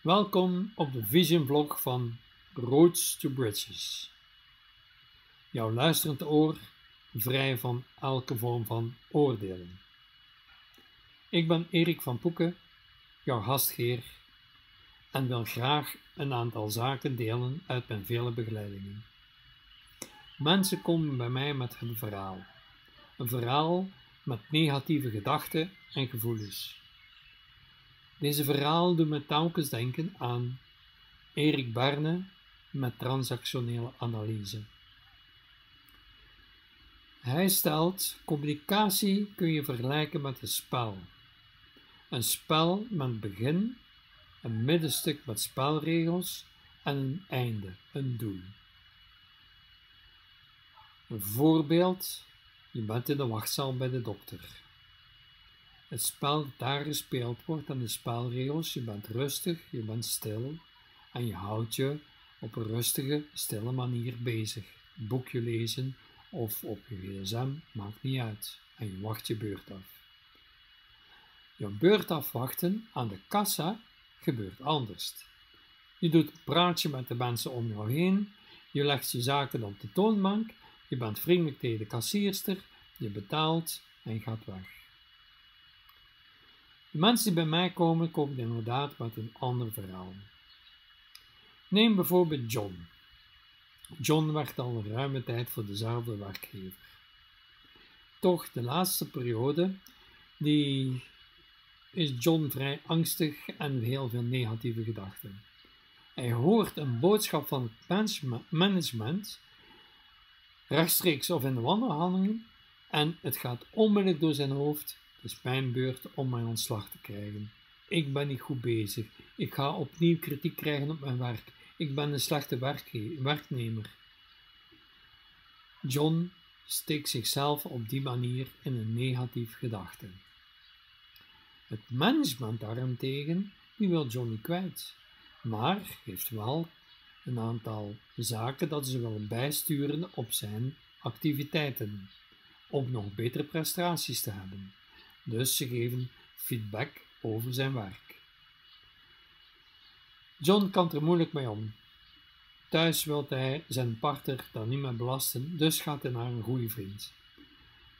Welkom op de Vision Vlog van Roads to Bridges. Jouw luisterend oor vrij van elke vorm van oordelen. Ik ben Erik van Poeken, jouw gastgeer, en wil graag een aantal zaken delen uit mijn vele begeleidingen. Mensen komen bij mij met een verhaal. Een verhaal met negatieve gedachten en gevoelens. Deze verhaal doet me telkens denken aan Erik Barne met transactionele analyse. Hij stelt: communicatie kun je vergelijken met een spel. Een spel met begin, een middenstuk met spelregels en een einde, een doel. Een voorbeeld: je bent in de wachtzaal bij de dokter. Het spel daar gespeeld wordt aan de spelregels, je bent rustig, je bent stil en je houdt je op een rustige, stille manier bezig. Boekje lezen of op je gsm, maakt niet uit. En je wacht je beurt af. Je beurt afwachten aan de kassa gebeurt anders. Je doet een praatje met de mensen om jou heen, je legt je zaken op de toonbank, je bent vriendelijk tegen de kassierster, je betaalt en gaat weg. Mensen die bij mij komen, komen inderdaad met een ander verhaal. Neem bijvoorbeeld John. John werkt al een ruime tijd voor dezelfde werkgever. Toch, de laatste periode, die is John vrij angstig en heel veel negatieve gedachten. Hij hoort een boodschap van het management, rechtstreeks of in de wandelhandelingen, en het gaat onmiddellijk door zijn hoofd het is mijn beurt om mijn ontslag te krijgen. Ik ben niet goed bezig. Ik ga opnieuw kritiek krijgen op mijn werk. Ik ben een slechte werknemer. John steekt zichzelf op die manier in een negatief gedachte. Het management daarentegen, die wil John niet kwijt, maar heeft wel een aantal zaken dat ze willen bijsturen op zijn activiteiten, om nog betere prestaties te hebben. Dus ze geven feedback over zijn werk. John kan er moeilijk mee om. Thuis wil hij zijn partner dan niet meer belasten, dus gaat hij naar een goede vriend.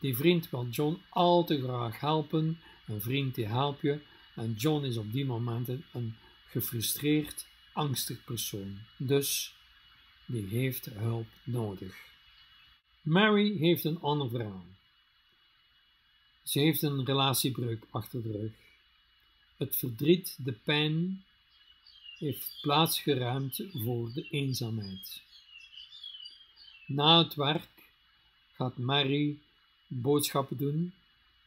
Die vriend wil John al te graag helpen, een vriend die helpt je, en John is op die momenten een gefrustreerd, angstig persoon. Dus die heeft hulp nodig. Mary heeft een ander verhaal. Ze heeft een relatiebreuk achter de rug. Het verdriet, de pijn, heeft plaats geruimd voor de eenzaamheid. Na het werk gaat Mary boodschappen doen,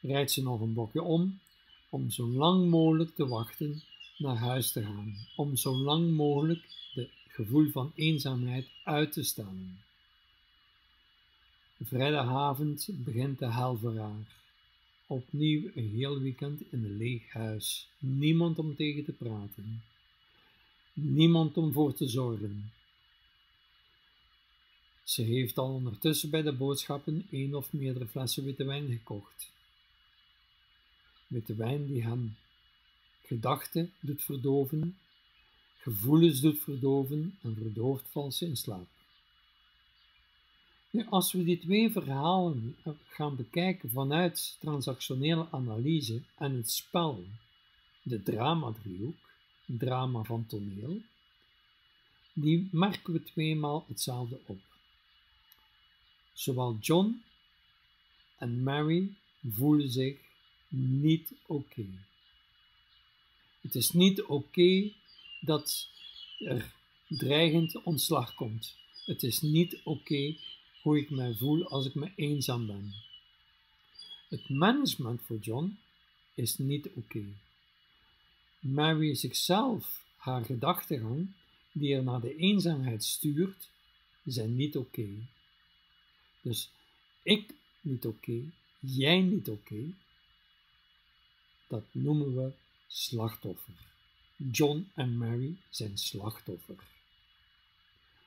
rijdt ze nog een bokje om, om zo lang mogelijk te wachten naar huis te gaan, om zo lang mogelijk het gevoel van eenzaamheid uit te stellen. Vrijdagavond begint de hel voor haar. Opnieuw een heel weekend in een leeg huis. Niemand om tegen te praten. Niemand om voor te zorgen. Ze heeft al ondertussen bij de boodschappen één of meerdere flessen witte wijn gekocht. Witte wijn die hem gedachten doet verdoven, gevoelens doet verdoven en verdooft vals in slaap als we die twee verhalen gaan bekijken vanuit transactionele analyse en het spel, de drama-driehoek, drama van toneel, die merken we tweemaal hetzelfde op. Zowel John en Mary voelen zich niet oké. Het is niet oké dat er dreigend ontslag komt. Het is niet oké hoe ik mij voel als ik me eenzaam ben. Het management voor John is niet oké. Okay. Mary zichzelf, haar gedachtegang, die er naar de eenzaamheid stuurt, zijn niet oké. Dus ik niet oké, jij niet oké, dat noemen we slachtoffer. John en Mary zijn slachtoffer.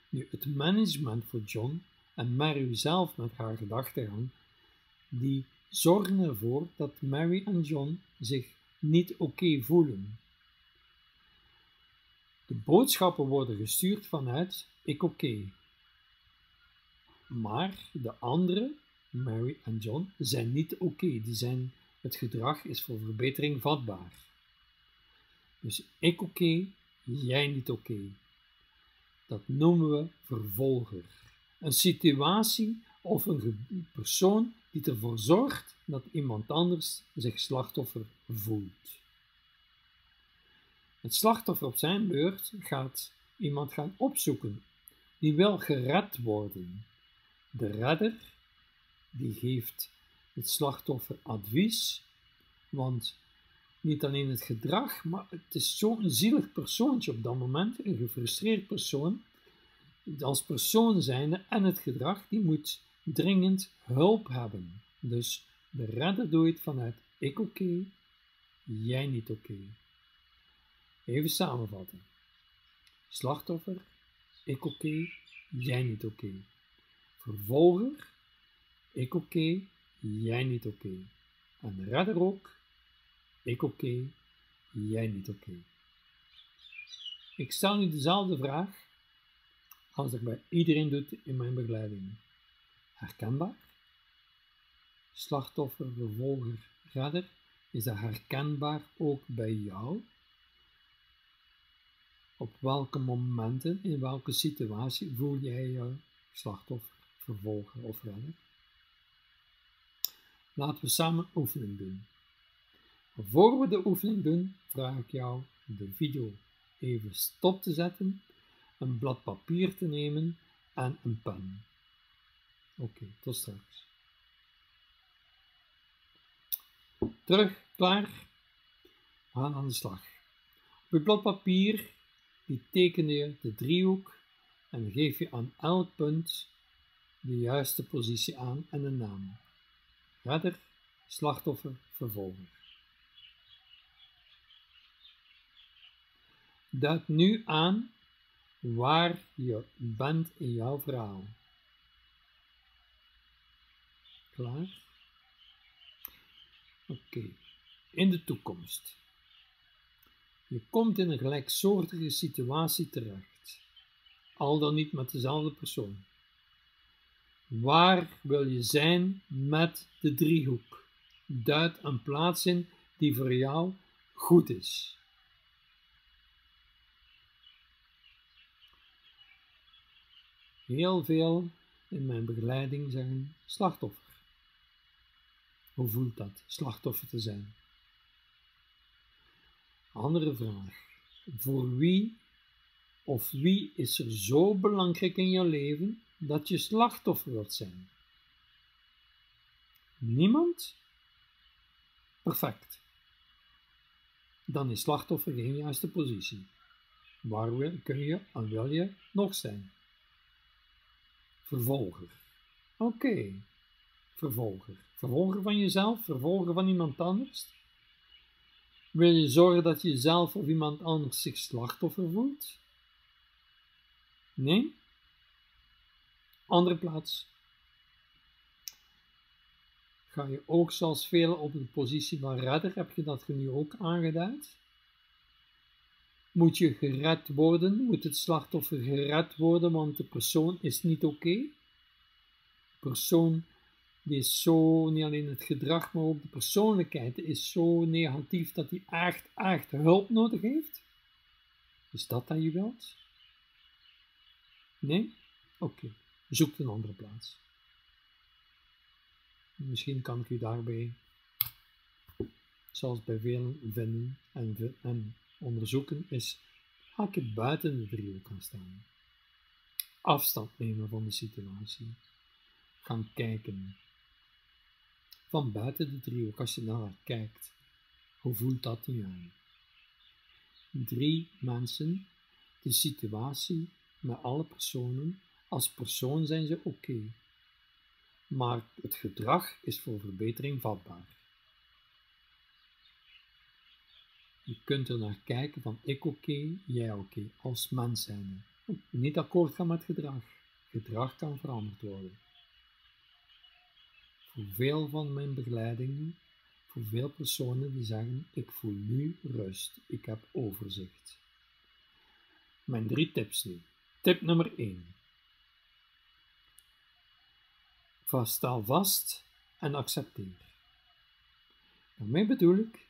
Nu, het management voor John en Mary zelf met haar gedachtegang, die zorgen ervoor dat Mary en John zich niet oké voelen. De boodschappen worden gestuurd vanuit ik oké. Maar de anderen, Mary en John, zijn niet oké. Die zijn, het gedrag is voor verbetering vatbaar. Dus ik oké, jij niet oké. Dat noemen we vervolger. Een situatie of een persoon die ervoor zorgt dat iemand anders zich slachtoffer voelt. Het slachtoffer op zijn beurt gaat iemand gaan opzoeken die wil gered worden. De redder die geeft het slachtoffer advies, want niet alleen het gedrag, maar het is zo'n zielig persoontje op dat moment, een gefrustreerd persoon, als persoon zijnde en het gedrag, die moet dringend hulp hebben. Dus de redder doet vanuit ik oké, jij niet oké. Even samenvatten. Slachtoffer, ik oké, jij niet oké. Vervolger, ik oké, jij niet oké. En redder ook, ik oké, jij niet oké. Ik stel nu dezelfde vraag als ik bij iedereen doe in mijn begeleiding. Herkenbaar? Slachtoffer, vervolger, redder, is dat herkenbaar ook bij jou? Op welke momenten, in welke situatie voel jij je slachtoffer, vervolger of redder? Laten we samen oefening doen. Voor we de oefening doen, vraag ik jou de video even stop te zetten, een blad papier te nemen en een pen. Oké, tot straks. Terug, klaar. We gaan aan de slag. Op je blad papier die teken je de driehoek en geef je aan elk punt de juiste positie aan en een naam. Redder, slachtoffer, vervolger. Duid nu aan waar je bent in jouw verhaal. Klaar? Oké, in de toekomst. Je komt in een gelijksoortige situatie terecht, al dan niet met dezelfde persoon. Waar wil je zijn met de driehoek? Duid een plaats in die voor jou goed is. Heel veel in mijn begeleiding zeggen slachtoffer. Hoe voelt dat, slachtoffer te zijn? Andere vraag. Voor wie of wie is er zo belangrijk in jouw leven dat je slachtoffer wilt zijn? Niemand? Perfect. Dan is slachtoffer geen juiste positie. Waar kun je en wil je nog zijn? Vervolger. Oké, vervolger. Vervolger van jezelf, vervolger van iemand anders. Wil je zorgen dat je zelf of iemand anders zich slachtoffer voelt? Nee? Andere plaats. Ga je ook zoals velen op de positie van redder, heb je dat nu ook aangeduid? Moet je gered worden? Moet het slachtoffer gered worden, want de persoon is niet oké? Okay? persoon die is zo, niet alleen het gedrag, maar ook de persoonlijkheid is zo negatief dat hij echt, echt hulp nodig heeft? Is dat dat je wilt? Nee? Oké, zoek een andere plaats. Misschien kan ik u daarbij, zoals bij velen vinden en, en onderzoeken, is haken buiten de driehoek kan staan. Afstand nemen van de situatie. Gaan kijken van buiten de driehoek, als je naar kijkt, hoe voelt dat nu aan? Drie mensen, de situatie met alle personen, als persoon zijn ze oké. Maar het gedrag is voor verbetering vatbaar. Je kunt er naar kijken van ik oké, jij oké, als mens zijn. Niet akkoord gaan met gedrag. Gedrag kan veranderd worden voor veel van mijn begeleidingen, voor veel personen die zeggen: Ik voel nu rust, ik heb overzicht. Mijn drie tips nu. Tip nummer 1. Sta vast en accepteer. Daarmee bedoel ik,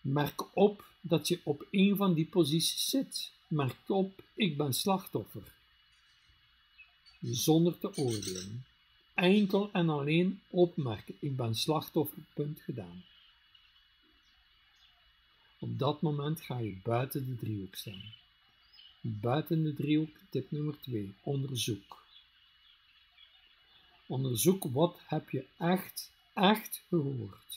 merk op dat je op een van die posities zit. Merk op, ik ben slachtoffer. Zonder te oordelen. Enkel en alleen opmerken, ik ben slachtoffer, punt gedaan. Op dat moment ga je buiten de driehoek staan. Buiten de driehoek, tip nummer 2, onderzoek. Onderzoek wat heb je echt, echt gehoord.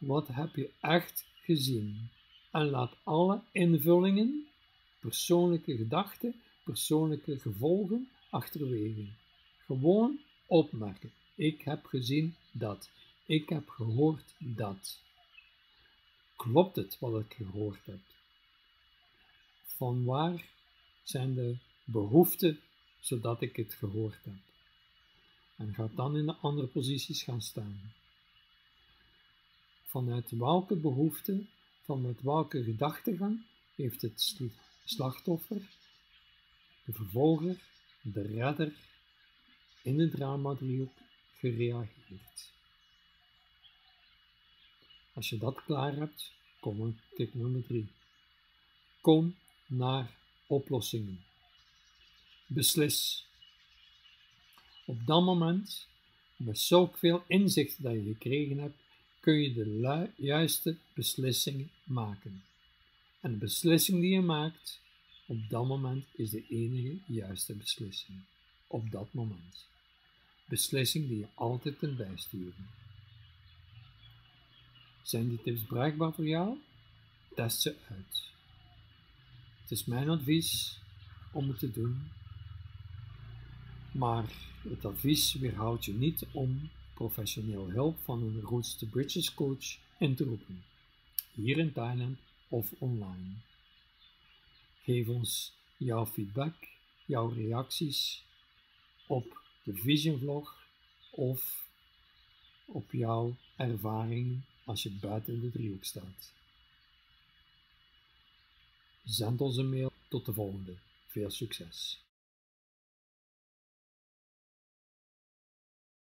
Wat heb je echt gezien? En laat alle invullingen, persoonlijke gedachten, persoonlijke gevolgen achterwege. Gewoon opmerken. Ik heb gezien dat. Ik heb gehoord dat. Klopt het wat ik gehoord heb? Van waar zijn de behoeften zodat ik het gehoord heb? En ga dan in de andere posities gaan staan. Vanuit welke behoefte, vanuit welke gedachtegang heeft het slachtoffer, de vervolger, de redder in de drama-driehoek gereageerd? Als je dat klaar hebt, kom tip nummer 3. Kom naar oplossingen. Beslis. Op dat moment, met zoveel inzicht dat je gekregen hebt, kun je de juiste beslissing maken. En de beslissing die je maakt, op dat moment is de enige juiste beslissing. Op dat moment. Beslissing die je altijd ten bijsturen. Zijn die tips bruikbaar voor jou? Test ze uit. Het is mijn advies om het te doen, maar het advies weerhoudt je niet om professioneel hulp van een Roots to Bridges coach in te roepen, hier in Thailand of online. Geef ons jouw feedback, jouw reacties op de Vision Vlog of op jouw ervaringen als je buiten de driehoek staat. Zend ons een mail. Tot de volgende. Veel succes!